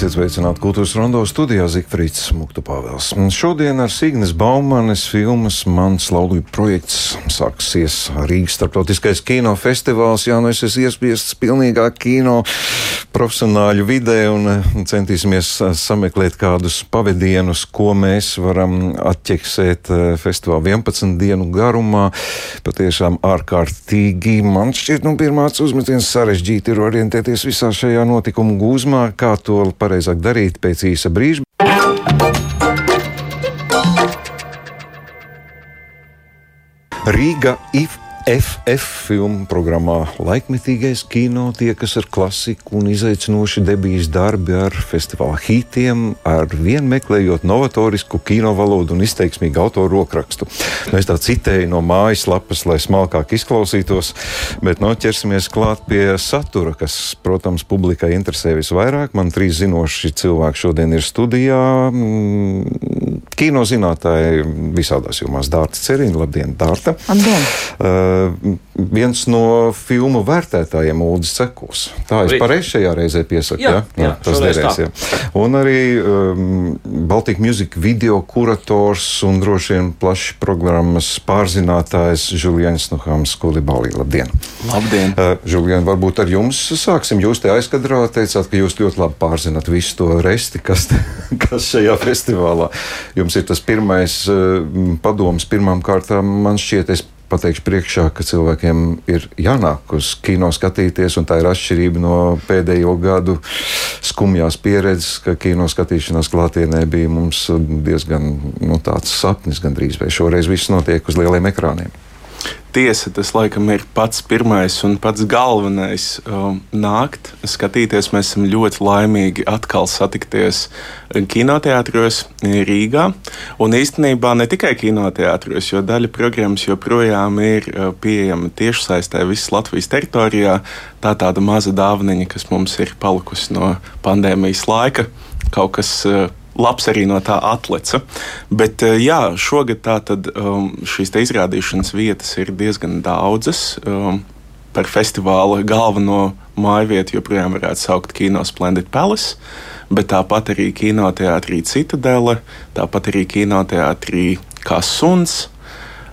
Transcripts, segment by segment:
Esiet sveicināti kultūras rondo studijā Zikfrīds Muktu Pāvels. Šodien ar Signes Baumanes filmas Mans laulību projekts sāksies Rīgas starptautiskais kino festivāls. Jā, nu es esmu iespiests pilnīgā kino profesionāļu vidē un centīsimies sameklēt kādus pavadienus, ko mēs varam atķeksēt eh, festivāla 11 dienu garumā. Patiešām ārkārtīgi man šķiet, nu pirmāts uzmetiens sarežģīti ir orientēties visā šajā notikumu gūzmā, kā to pareizāk darīt pēc īsa brīža. Rīga IF FF filmu programmā laikmetīgais kino tiekas ar klasiku un izaicinoši debijas darbi ar festivāla hitiem, ar vien meklējot novatorisku kino valodu un izteiksmīgu autoru rokrakstu. Nu, es tā citēju no mājaslapas, lai smalkāk izklausītos, bet nu, ķersimies klāt pie satura, kas, protams, publikai interesē visvairāk. Man trīs zinoši cilvēki šodien ir studijā. Kino zinātāji visādās jomās. Dārta Cerīna, labdien, Dārta! Labdien! Uh, viens no filmu vērtētājiem Ulris Cekos. Tā es pareizi šajā reizē piesaku. Jā, jā, jā tas derēs. Jā. Un arī um, Baltic Music video kurators un droši vien plašs programmas pārzinātājs Julians Nuhams Kulibālī. Labdien! Labdien! Uh, Julian, varbūt ar jums sāksim. Jūs te aizkadrā teicāt, ka jūs ļoti labi pārzinat visu to resti, kas, te, kas šajā festivālā. Jums ir tas pirmais uh, padoms pirmām kārtām. Man šķiet, es pateikšu priekšā, ka cilvēkiem ir jānāk uz kino skatīties, un tā ir atšķirība no pēdējo gadu skumjās pieredzes, ka kino skatīšanās klātienē bija mums diezgan nu, tāds sapnis gandrīz, vai šoreiz viss notiek uz lieliem ekrāniem tiesa, tas laikam ir pats pirmais un pats galvenais um, nākt, skatīties. Mēs esam ļoti laimīgi atkal satikties kinoteātros Rīgā. Un īstenībā ne tikai kinoteātros, jo daļa programmas joprojām ir uh, pieejama tiešsaistē visas Latvijas teritorijā. Tā tāda maza dāvaniņa, kas mums ir palikusi no pandēmijas laika. Kaut kas uh, labs arī no tā atleca. Bet eh, jā, šogad tātad um, šīs izrādīšanas vietas ir diezgan daudzas. Um, par festivāla galveno māju vietu joprojām varētu saukt Kino Splendid Palace, bet tāpat arī kinoteātrī Citadele, tāpat arī kinoteātrī Kā Suns.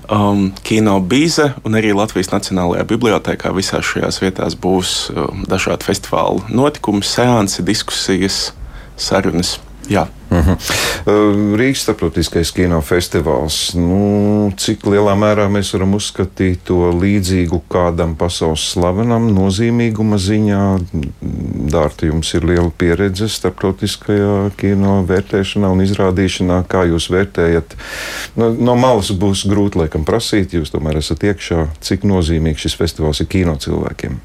Um, kino bīze un arī Latvijas Nacionālajā Bibliotēkā visās šajās vietās būs um, dažādi festivāla notikumi, seansi, diskusijas, sarunas. Jā. Uh mhm. -huh. Rīgas starptautiskais kino festivāls. Nu, cik lielā mērā mēs varam uzskatīt to līdzīgu kādam pasaules slavenam, nozīmīguma ziņā? Dārta, jums ir liela pieredze starptautiskajā kino vērtēšanā un izrādīšanā. Kā jūs vērtējat? No, no malas būs grūti laikam prasīt, jūs tomēr esat iekšā, cik nozīmīgs šis festivāls ir kino cilvēkiem.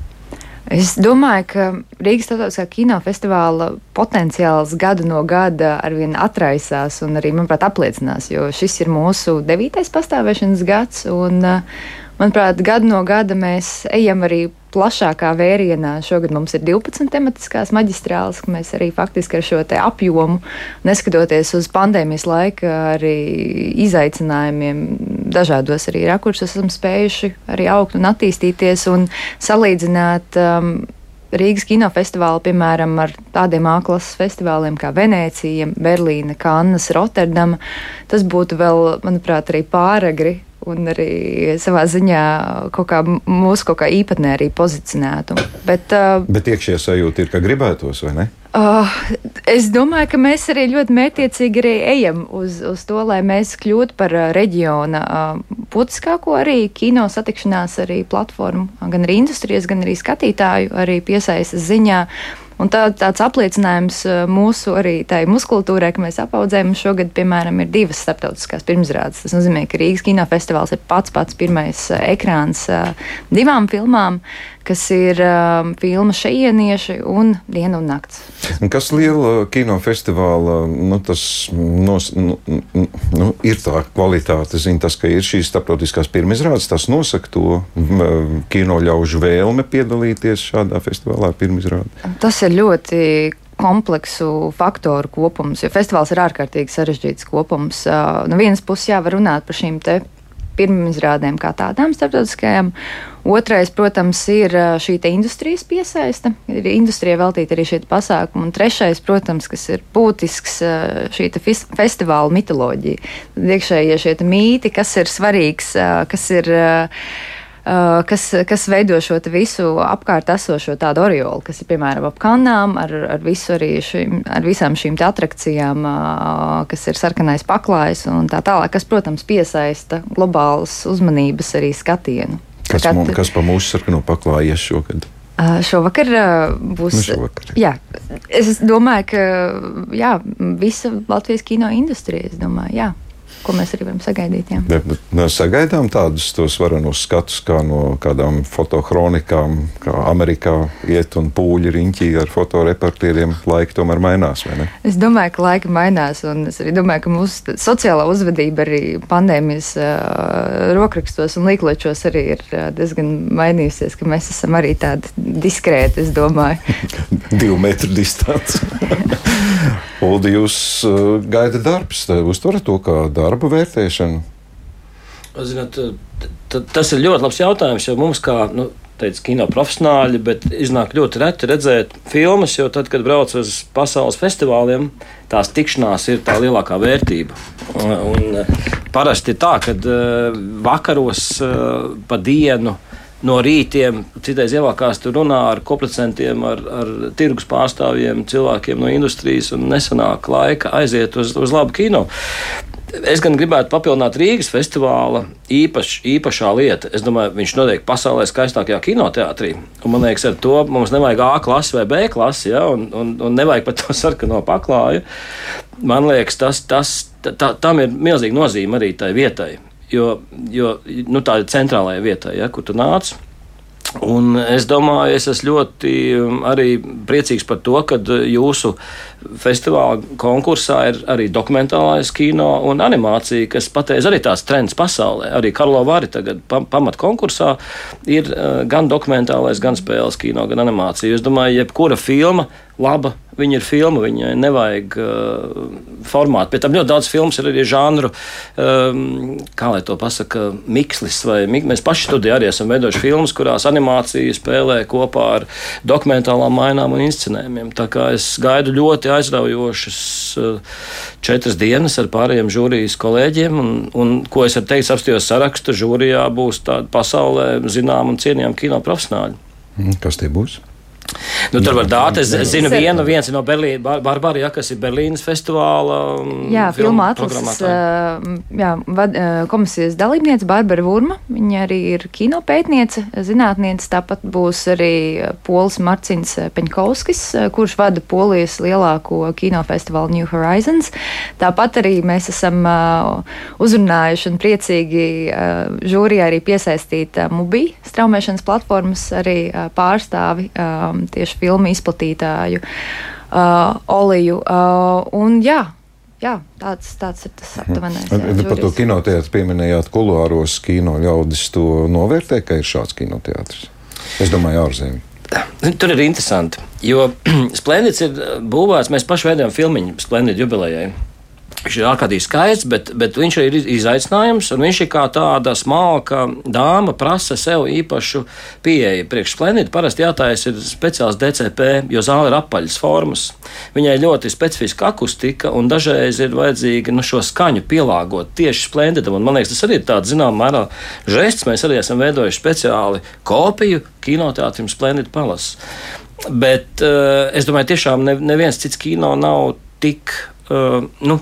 Es domāju, ka Rīgas Startautiskā kinofestivāla potenciāls gadu no gada arvien atraisās un arī, manuprāt, apliecinās, jo šis ir mūsu devītais pastāvēšanas gads. Un, manuprāt, gadu no gada mēs ejam arī plašākā vērienā. Šogad mums ir 12 tematiskās maģistrāles, ka mēs arī faktiski ar šo apjomu, neskatoties uz pandēmijas laika, izaicinājumiem, dažādos arī rakursos esam spējuši arī augt un attīstīties un salīdzināt. Um, Rīgas kinofestivāli, piemēram, ar tādiem A-klases festivāliem kā Venecija, Berlīne, Kannas, Rotterdama. Tas būtu vēl, manuprāt, arī pāragri un arī savā ziņā kaut kā mūsu kaut kā īpatnē arī pozicionētu. Bet, uh, Bet iekšējā sajūta ir, ka gribētos, vai ne? Uh, es domāju, ka mēs arī ļoti mētiecīgi arī ejam uz, uz to, lai mēs kļūtu par reģiona uh, būtiskāko arī kino satikšanās arī platformu, gan arī industrijas, gan arī skatītāju arī piesaistas ziņā. Uh, Un tā, tāds apliecinājums uh, mūsu arī tai muskultūrai, ka mēs apaudzējam šogad, piemēram, ir divas starptautiskās pirmsrādes. Tas nozīmē, ka Rīgas kinofestivāls ir pats pats pirmais uh, ekrāns uh, divām filmām, kas ir um, filma Šejienieši un Diena un nakts. Kas liela kinofestivāla, nu, tas nos, nu, nu, ir tā kvalitāte, zin, tas, ka ir šīs starptautiskās pirmizrādes, tas nosaka to kino ļaužu vēlme piedalīties šādā festivālā pirmizrādē. Tas ir ļoti kompleksu faktoru kopums, jo festivāls ir ārkārtīgi sarežģīts kopums. No vienas puses, jā, var runāt par šīm pirmizrādēm kā tādām starptautiskajām. Otrais, protams, ir šī industrijas piesaiste. Ir industrijai veltīta arī šie pasākumi. Un trešais, protams, kas ir būtisks, šī festivāla mitoloģija. Iekšējie šie mīti, kas ir svarīgs, kas ir Uh, kas, kas veido šo visu apkārt esošo tādu oriolu, kas ir piemēram ap kanām, ar, ar, visu šim, ar visām šīm attrakcijām, uh, kas ir sarkanais paklājs un tā tālāk, kas, protams, piesaista globālas uzmanības arī skatienu. Kas, tā, mums, kas pa mūsu sarkano paklāju ies šogad? Uh, šovakar būs. Nu šovakar. Jā, es domāju, ka jā, visa Latvijas kino industrija, es domāju, jā ko mēs arī varam sagaidīt. Jā. Bet mēs sagaidām tādus tos varenos skatus, kā no kādām fotohronikām, kā Amerikā iet un pūļi riņķī ar fotoreportieriem. Laika tomēr mainās, vai ne? Es domāju, ka laika mainās, un es arī domāju, ka mūsu sociālā uzvedība arī pandēmijas uh, rokrakstos un līkločos arī ir uh, diezgan mainījusies, ka mēs esam arī tādi diskrēti, es domāju. Divu metru distance. Uldi, jūs uh, gaidat darbs, uztverat to kā darba vērtēšanu? Zināt, tas ir ļoti labs jautājums, jo mums, kā nu, teica, kino profesionāļi, bet iznāk ļoti reti redzēt filmas, jo tad, kad brauc uz pasaules festivāliem, tās tikšanās ir tā lielākā vērtība. Un, un parasti ir tā, ka uh, vakaros uh, pa dienu no rītiem, citreiz ievākās tur runā ar koplicentiem, ar, ar tirgus pārstāvjiem, cilvēkiem no industrijas un nesanāk laika aiziet uz, uz labu kino. Es gan gribētu papildināt Rīgas festivāla īpaš, īpašā lieta. Es domāju, viņš notiek pasaulē skaistākajā kinoteātrī. Un, man liekas, ar to mums nevajag A klasi vai B klasi, ja, un, un, un nevajag pat to sarkano paklāju. Man liekas, tas, tas, tā, tam ir milzīga nozīme arī tai vietai jo, jo nu, tā ir centrālajā vietā, ja, kur tu nāc. Un es domāju, es esmu ļoti um, arī priecīgs par to, ka jūsu festivāla konkursā ir arī dokumentālais kino un animācija, kas pateiz arī tās trends pasaulē. Arī Karlo Vāri tagad pamat konkursā ir uh, gan dokumentālais, gan spēles kino, gan animācija. Es domāju, jebkura filma laba. Viņa ir filma, viņai nevajag uh, formātu. Pēc tam ļoti daudz filmu ir arī žanru, um, kā lai to pasakā, mikslis. Vai, mēs paši studijā arī esam veidojuši filmas, kurās animācija spēlē kopā ar dokumentālām mainām un inscenējumiem. Tā kā es gaidu ļoti aizraujošas uh, četras dienas ar pārējiem žūrijas kolēģiem, un, un ko es varu teikt, apstājos sarakstu, žūrijā būs tādi pasaulē zinām un cienījami kino profesionāļi. Kas tie būs? Nu, tur var dāt. Es zinu, vienu, viens no Berlīnas, Bar Barbara, ja, kas ir Berlīnas festivāla. Um, jā, filma atlases uh, jā, vad, uh, komisijas dalībniece Barbara Vurma. Viņa arī ir kinopētniece, zinātniece. Tāpat būs arī Pols Marcins Peņkovskis, kurš vada Polijas lielāko kinofestivālu New Horizons. Tāpat arī mēs esam uzrunājuši un priecīgi žūrijā arī piesaistīt Mubi straumēšanas platformas arī pārstāvi. Um, tieši filmu izplatītāju uh, Oliju. Uh, un, jā, jā, tāds, tāds ir tas aptuvenais. Jā, par to kinoteātris pieminējāt, kuluāros kino ļaudis to novērtē, ka ir šāds kinoteātris. Es domāju, ārzemē. Tur ir interesanti, jo Splendīds ir būvēts. Mēs paši veidojam filmu Splendīdu jubilejai. Viņš ir ārkārtīgi skaists, bet, bet viņš ir izaicinājums. Viņš ir kā tāda smalka dāma, prasa sev īpašu pieeju. Priekš splendīti parasti jātājas ir speciāls DCP, jo zāle ir apaļas formas. Viņai ļoti specifiska akustika, un dažreiz ir vajadzīga nu, šo skaņu pielāgot tieši. Un, man liekas, tas arī ir tāds zināmā mērā žests. Mēs arī esam veidojuši speciāli kopiju kinoteātrim Splendid Palace. Bet uh, es domāju, tiešām neviens cits kino nav tik. Uh, nu,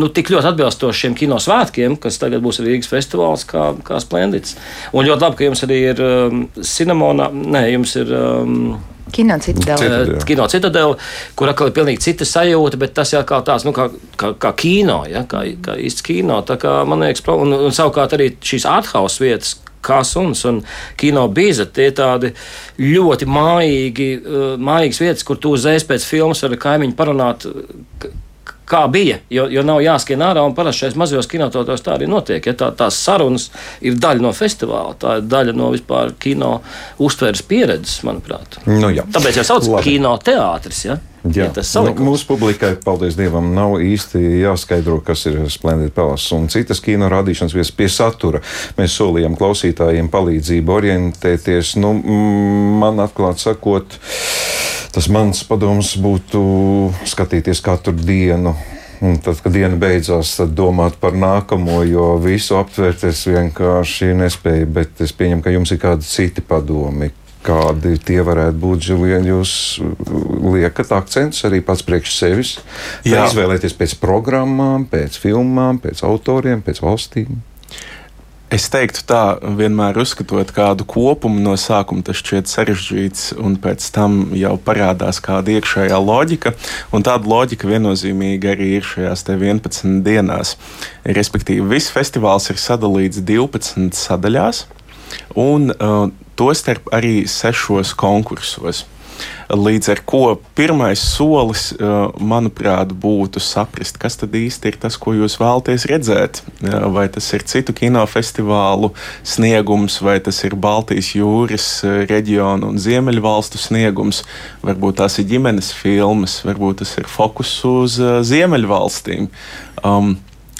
nu, tik ļoti atbilstoši šiem kino svētkiem, kas tagad būs Rīgas festivāls, kā, kā Splendīds. Un ļoti labi, ka jums arī ir um, cinemona, nē, jums ir. Um, Kino citadela. Kino citadela, kur atkal ir pilnīgi cita sajūta, bet tas jau kā tāds, nu, kā, kā, kā kino, ja, kā, kā īsts kino. Tā kā man liekas, un, un savukārt arī šīs athaus vietas, kā suns un kino bīza. Tie tādi ļoti mājīgi, uh, mājīgas vietas, kur tu uzreiz pēc filmas ar kaimiņu parunāt, kā bija, jo, jo nav jāskrien ārā. Parasti šajos mazajos kinototos tā arī notiek. Ja tā, tās sarunas ir daļa no festivāla, tā ir daļa no vispār kino uztveres pieredzes, manuprāt. Nu, jā. Tāpēc jau sauc par kino teātris. Ja? Jā, ja nu, mūsu publikai, paldies Dievam, nav īsti jāskaidro, kas ir Splendid Palace un citas kino rādīšanas vietas pie satura. Mēs solījām klausītājiem palīdzību orientēties. Nu, man atklāt sakot, tas mans padoms būtu skatīties katru dienu Un tad, kad diena beidzās, tad domāt par nākamo, jo visu aptvērt es vienkārši nespēju. Bet es pieņemu, ka jums ir kādi citi padomi, Kādi tie varētu būt, Žilien, jūs liekat akcentus arī pats priekš sevis? Izvēlēties pēc programmām, pēc filmām, pēc autoriem, pēc valstīm? Es teiktu, tā vienmēr uzskatot kādu kopumu no sākuma, tas šķiet sarežģīts, un pēc tam jau parādās kāda iekšējā loģika. Un tāda loģika viennozīmīgi arī ir šajās 11 dienās. Respektīvi, viss festivāls ir sadalīts 12 sadaļās, un uh, tostarp arī sešos konkursos. Līdz ar to pirmais solis, uh, manuprāt, būtu saprast, kas tad īsti ir tas, ko jūs vēlaties redzēt. Uh, vai tas ir citu kinofestivālu sniegums, vai tas ir Baltijas jūras uh, reģiona un Ziemeļvalstu sniegums, varbūt tās ir ģimenes filmas, varbūt tas ir fokus uz Ziemeļvalstīm. Um,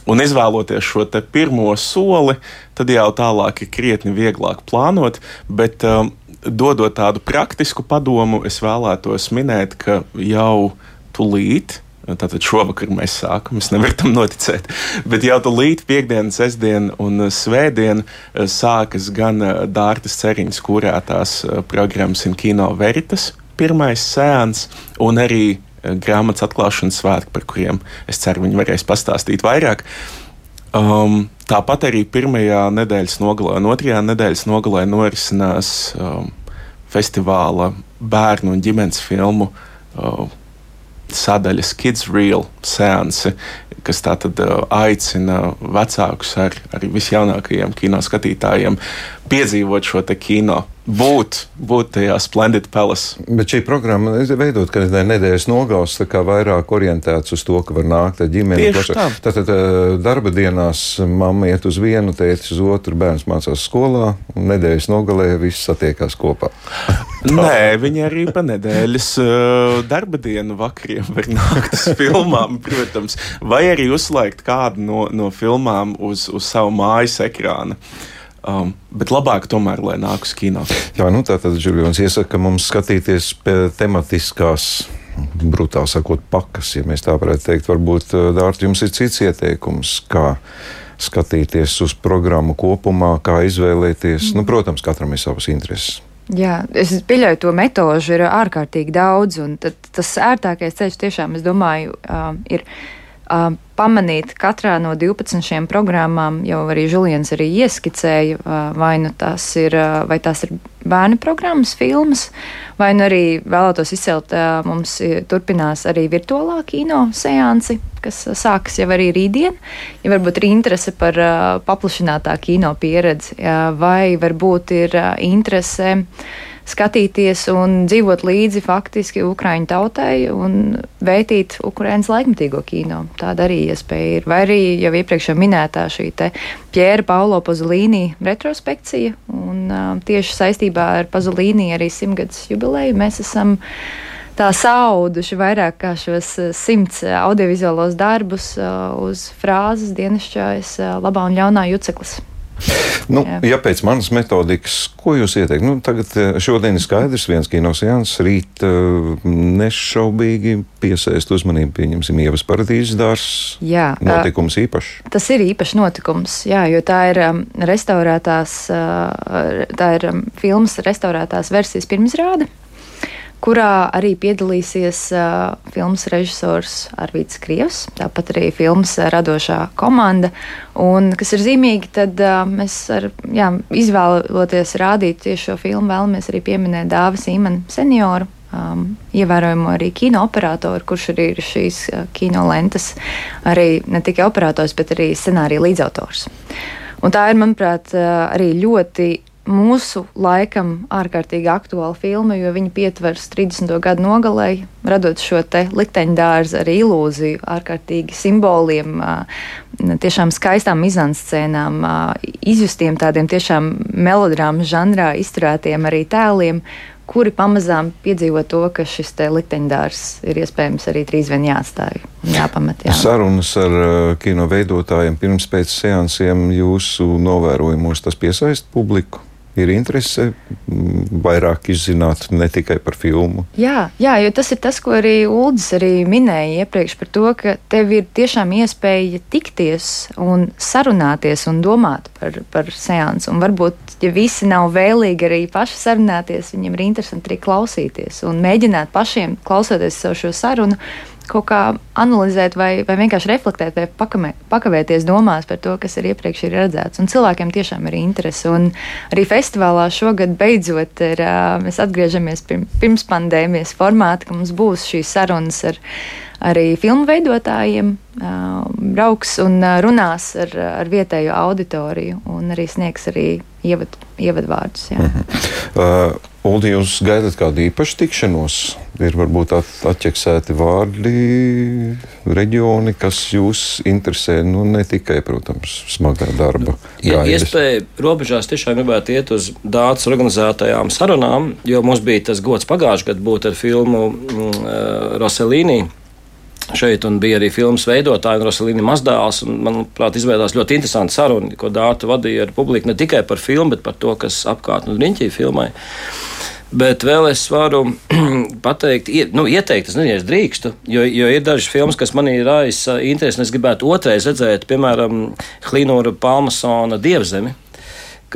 Un izvēloties šo pirmo soli, tad jau tālāk ir krietni vieglāk plānot. Bet, um, dodot tādu praktisku padomu, es vēlētos minēt, ka jau tūlīt. Tātad šovakar mēs sākam, es nevaru tam noticēt. Bet jau tūlīt, piekdiena, sestdiena un svētdiena uh, sākas gan uh, Dārtas ceriņas kurētās uh, programmas in kino veritas, pirmais sēns, un arī grāmatas atklāšanas svētki, par kuriem es ceru, viņi varēs pastāstīt vairāk. Um, tāpat arī pirmajā nedēļas nogalē un otrajā nedēļas nogalē norisinās um, festivāla bērnu un ģimenes filmu uh, sadaļas Kids Real seansi, kas tātad uh, aicina vecākus ar, ar visjaunākajiem kino skatītājiem piedzīvot šo kino būt, būt tajā Splendid Palace. Bet šī programma veidot, ka nedēļas nogals vairāk orientēts uz to, ka var nākt ar ģimeni. Tā. Tātad eh, darba dienās mamma iet uz vienu, tētis uz otru, bērns mācās skolā, un nedēļas nogalē viss satiekās kopā. Nē, viņi arī pa nedēļas darba dienu vakariem var nākt uz filmām, protams, vai arī uzslēgt kādu no, no filmām uz, uz savu mājas ekrānu. Um, bet labāk tomēr, lai nāk uz kino. Jā, nu tā tad Žuljons iesaka mums skatīties tematiskās. Brutāli sakot, pakas, ja mēs tā varētu teikt. Varbūt, uh, Dārta, jums ir cits ieteikums, kā skatīties uz programmu kopumā, kā izvēlēties. Mm. Nu, protams, katram ir savas intereses. Jā, es pieļauju, to metožu ir ārkārtīgi daudz, un tas ērtākais ceļš tiešām, es domāju, uh, ir uh, pamanīt katrā no 12 šiem programmām, jau arī Julians arī ieskicēja, uh, vai nu tas ir, uh, vai tās ir bērnu programmas, filmas, vai nu arī vēlētos izcelt, mums turpinās arī virtuālā kino seansi, kas sākas jau arī rītdien. Ja varbūt ir interese par paplašinātā kino pieredzi, vai varbūt ir interese skatīties un dzīvot līdzi faktiski Ukraiņu tautai un veitīt Ukraiņas laikmatīgo kino. Tāda arī iespēja ir. Vai arī jau iepriekš minētā šī Pjēra Paulo Pazolīni retrospekcija, un uh, tieši saistībā ar Pazolīni arī simtgadus jubileju mēs esam tā sauduši vairāk kā šos simts audiovizuālos darbus uz frāzes dienasčājas labā un ļaunā juceklis. Nu, ja pēc manas metodikas, ko jūs ieteiktu? Nu, tagad eh, šodien ir skaidrs, viens kinosejans, rīt uh, nešaubīgi piesaist uzmanību, pieņemsim, ievas paradīzes dārs. Jā. Notikums īpašs. Tas ir īpašs notikums, jā, jo tā ir um, restaurētās, uh, tā ir um, filmas restaurētās versijas pirmizrāde kurā arī piedalīsies uh, filmas režisors Arvīts Krievs, tāpat arī filmas radošā komanda. Un, kas ir zīmīgi, tad uh, mēs ar, jā, izvēloties rādīt tieši šo filmu, vēlamies arī pieminēt Dāvis Īmanu senioru. Um, ievērojumu arī kino operatoru, kurš arī ir šīs uh, kino lentes, arī ne tikai operators, bet arī scenārija līdzautors. Un tā ir, manuprāt, arī ļoti mūsu laikam ārkārtīgi aktuāla filma, jo viņa pietvers 30. gadu nogalē, radot šo likteņdārzu ar ilūziju, ārkārtīgi simboliem, tiešām skaistām mizanscēnām, izjustiem tādiem tiešām melodrāmas žanrā izturētiem arī tēliem kuri pamazām piedzīvo to, ka šis likteņdārs ir iespējams arī drīz vien jāatstāj un jāpamet. Jā. Sarunas ar kino veidotājiem pirms pēc seansiem jūsu novērojumos tas piesaista publiku? Ir interese mm, vairāk izzināt ne tikai par filmu. Jā, jā, jo tas ir tas, ko arī Ulris arī minēja iepriekš par to, ka tev ir tiešām iespēja tikties un sarunāties un domāt par, par seansu. Un varbūt, ja visi nav vēlīgi arī paši sarunāties, viņiem ir interesanti arī klausīties un mēģināt pašiem klausoties savu šo sarunu kaut kā analizēt, vai, vai vienkārši reflektēt, vai pakamē, pakavēties domās par to, kas ir iepriekš ir redzēts. Un cilvēkiem tiešām ir interese. Un arī festivālā šogad beidzot ir, mēs atgriežamies pirms pandēmijas formātā, ka mums būs šīs sarunas ar arī filmu veidotājiem, brauks un runās ar, ar vietējo auditoriju un arī sniegs arī ievad, ievadvārdus. Jā. Mhm. Uh, Uldi, jūs gaidat kādu īpašu tikšanos? Ir varbūt atķeksēti vārdi, reģioni, kas jūs interesē, nu ne tikai, protams, smagā darba. Ja, iespēja robežās tiešām gribētu iet uz dāts organizētajām sarunām, jo mums bija tas gods pagājušajā gadā būt ar filmu mm, Roselīnī šeit, un bija arī filmas veidotāja Rosalīna Mazdāls. Manuprāt, izveidojās ļoti interesanti saruna, ko Dārta vadīja ar publiku ne tikai par filmu, bet par to, kas apkārt un riņķī filmai. Bet vēl es varu pateikt, nu, ieteikt, es nezinu, es drīkstu, jo, jo ir dažas filmas, kas manī raisa interesi, un es gribētu otrais redzēt, piemēram, Klinūra Palmasona Dievzemi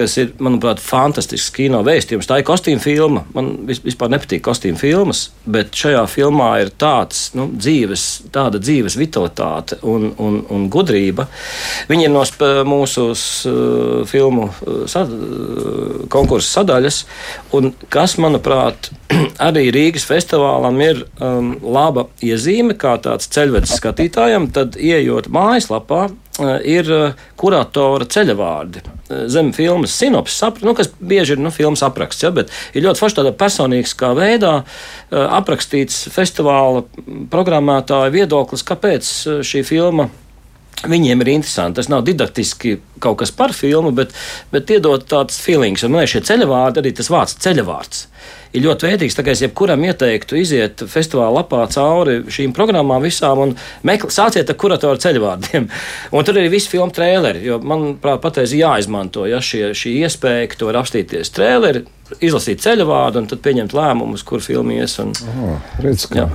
kas ir, manuprāt, fantastisks kino vēstījums. Tā ir kostīma filma. Man vispār nepatīk kostīma filmas, bet šajā filmā ir tāds nu, dzīves, tāda dzīves vitalitāte un, un, un gudrība. Viņi ir no mūsu uh, filmu uh, sad, uh, konkursu sadaļas, un kas, manuprāt, arī Rīgas festivālam ir um, laba iezīme, kā tāds ceļvedis skatītājam, tad ieejot mājaslapā Eh, ir eh, kuratora ceļavārdi. Eh, zem filmas sinopsis, nu, kas bieži ir nu, filmas apraksts, ja, bet ir ļoti forši tādā personīgā veidā aprakstīts festivāla programmētāja viedoklis, kāpēc šī filma Viņiem ir interesanti. Tas nav didaktiski kaut kas par filmu, bet, bet iedod tāds feelings. Un man liekas, šie ceļavārdi, arī tas vārds ceļavārds ir ļoti vērtīgs. Tā kā es jebkuram ieteiktu iziet festivāla lapā cauri šīm programmām visām un mekl, sāciet ar kuratoru ceļvārdiem. Un tur arī viss filmu trēleri, jo manuprāt, patreiz jāizmanto ja, šie, šī iespēja, ka tu vari apstīties trēleri, izlasīt ceļvādu un tad pieņemt lēmumus, kur filmu ies. Un... Oh, redz, kā,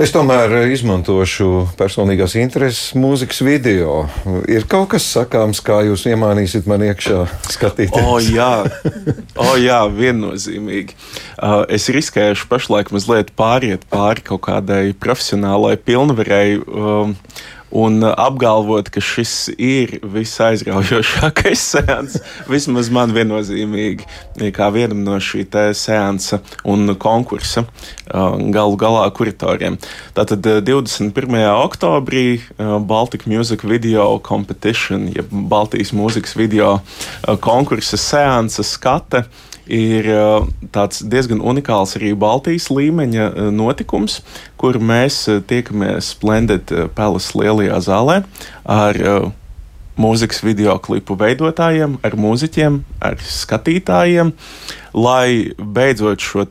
Es tomēr izmantošu personīgās intereses mūzikas video. Ir kaut kas sakāms, kā jūs iemānīsiet man iekšā skatīties? O, oh, jā, oh, jā viennozīmīgi. Uh, es riskēšu pašlaik mazliet pāriet pāri kaut kādai profesionālai pilnvarei. Un apgalvot, ka šis ir visaizraujošākais seans, vismaz man viennozīmīgi, kā vienam no šī seansa un konkursa galu galā kuratoriem. Tātad 21. oktobrī Baltic Music Video Competition, jeb Baltijas mūzikas video konkursa seansa skate ir tāds diezgan unikāls arī Baltijas līmeņa notikums, kur mēs tiekamies Splendid Palace lielajā zālē ar mūzikas video klipu veidotājiem, ar mūziķiem, ar skatītājiem, lai beidzot šo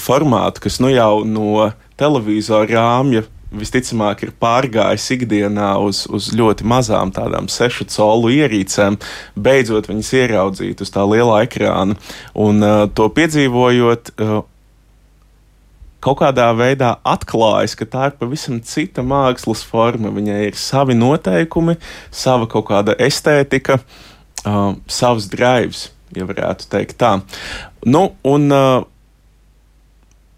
formātu, kas nu jau no televizora rāmja visticamāk ir pārgājis ikdienā uz, uz ļoti mazām tādām sešu colu ierīcēm, beidzot viņas ieraudzīt uz tā lielā ekrāna. Un uh, to piedzīvojot, uh, kaut kādā veidā atklājas, ka tā ir pavisam cita mākslas forma. Viņai ir savi noteikumi, sava kaut kāda estētika, uh, savs drives, ja varētu teikt tā. Nu, un, uh,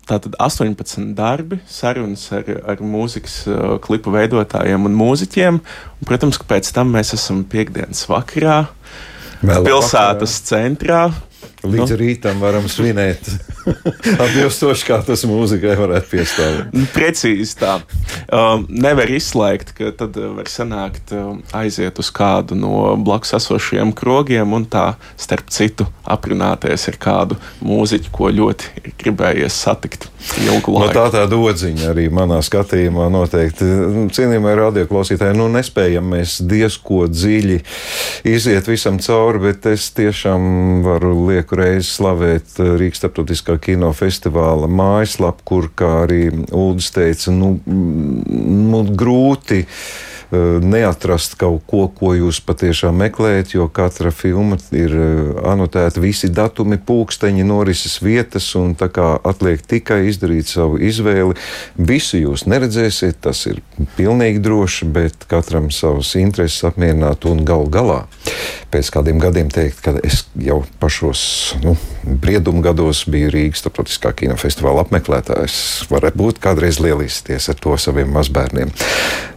Tātad 18 darbi, sarunas ar, ar mūzikas uh, klipu veidotājiem un mūziķiem. Un, protams, ka pēc tam mēs esam piekdienas vakarā, Vēl pilsētas vakarā. centrā. Līdz nu. rītam varam svinēt. Atbilstoši kā tas mūzikai varētu piestāvēt. Nu, precīzi tā. Um, nevar izslēgt, ka tad uh, var sanākt um, aiziet uz kādu no blakus esošajiem krogiem un tā starp citu aprunāties ar kādu mūziķu, ko ļoti gribējies satikt nu. No tā tāda odziņa arī manā skatījumā noteikti. Cienījamie radioklausītāji, nu nespējam mēs diezko dziļi iziet visam cauri, bet es tiešām varu lieku reizi slavēt Rīgas starptautiskā kinofestivāla mājaslapu, kur, kā arī Ulris teica, nu, nu grūti Eh, neatrast kaut ko, ko jūs patiešām meklējat, jo katra filma ir eh, anotēta visi datumi, pulksteņi, norises vietas, un tā kā atliek tikai izdarīt savu izvēli. Visu jūs neredzēsiet, tas ir pilnīgi droši, bet katram savas intereses apmierināt un gal galā. Pēc kādiem gadiem teikt, ka es jau pašos nu, briedumu gados biju Rīgas starptautiskā kinofestivāla apmeklētājs. Varētu būt kādreiz lielīsties ar to saviem mazbērniem.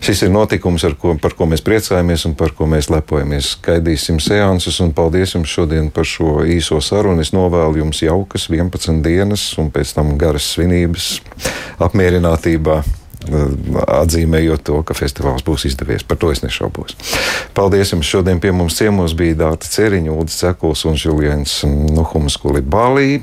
Šis ir notikums, ko, par ko mēs priecājamies un par ko mēs lepojamies. Gaidīsim seansus un paldies jums šodien par šo īso sarunu. Es novēlu jums jaukas 11 dienas un pēc tam garas svinības apmierinātībā atzīmējot to, ka festivāls būs izdevies. Par to es nešaubos. Paldies jums! Šodien pie mums ciemos bija Dārta Ceriņa, Ulris Cekuls un Žuliens Nuhums Kulibālī.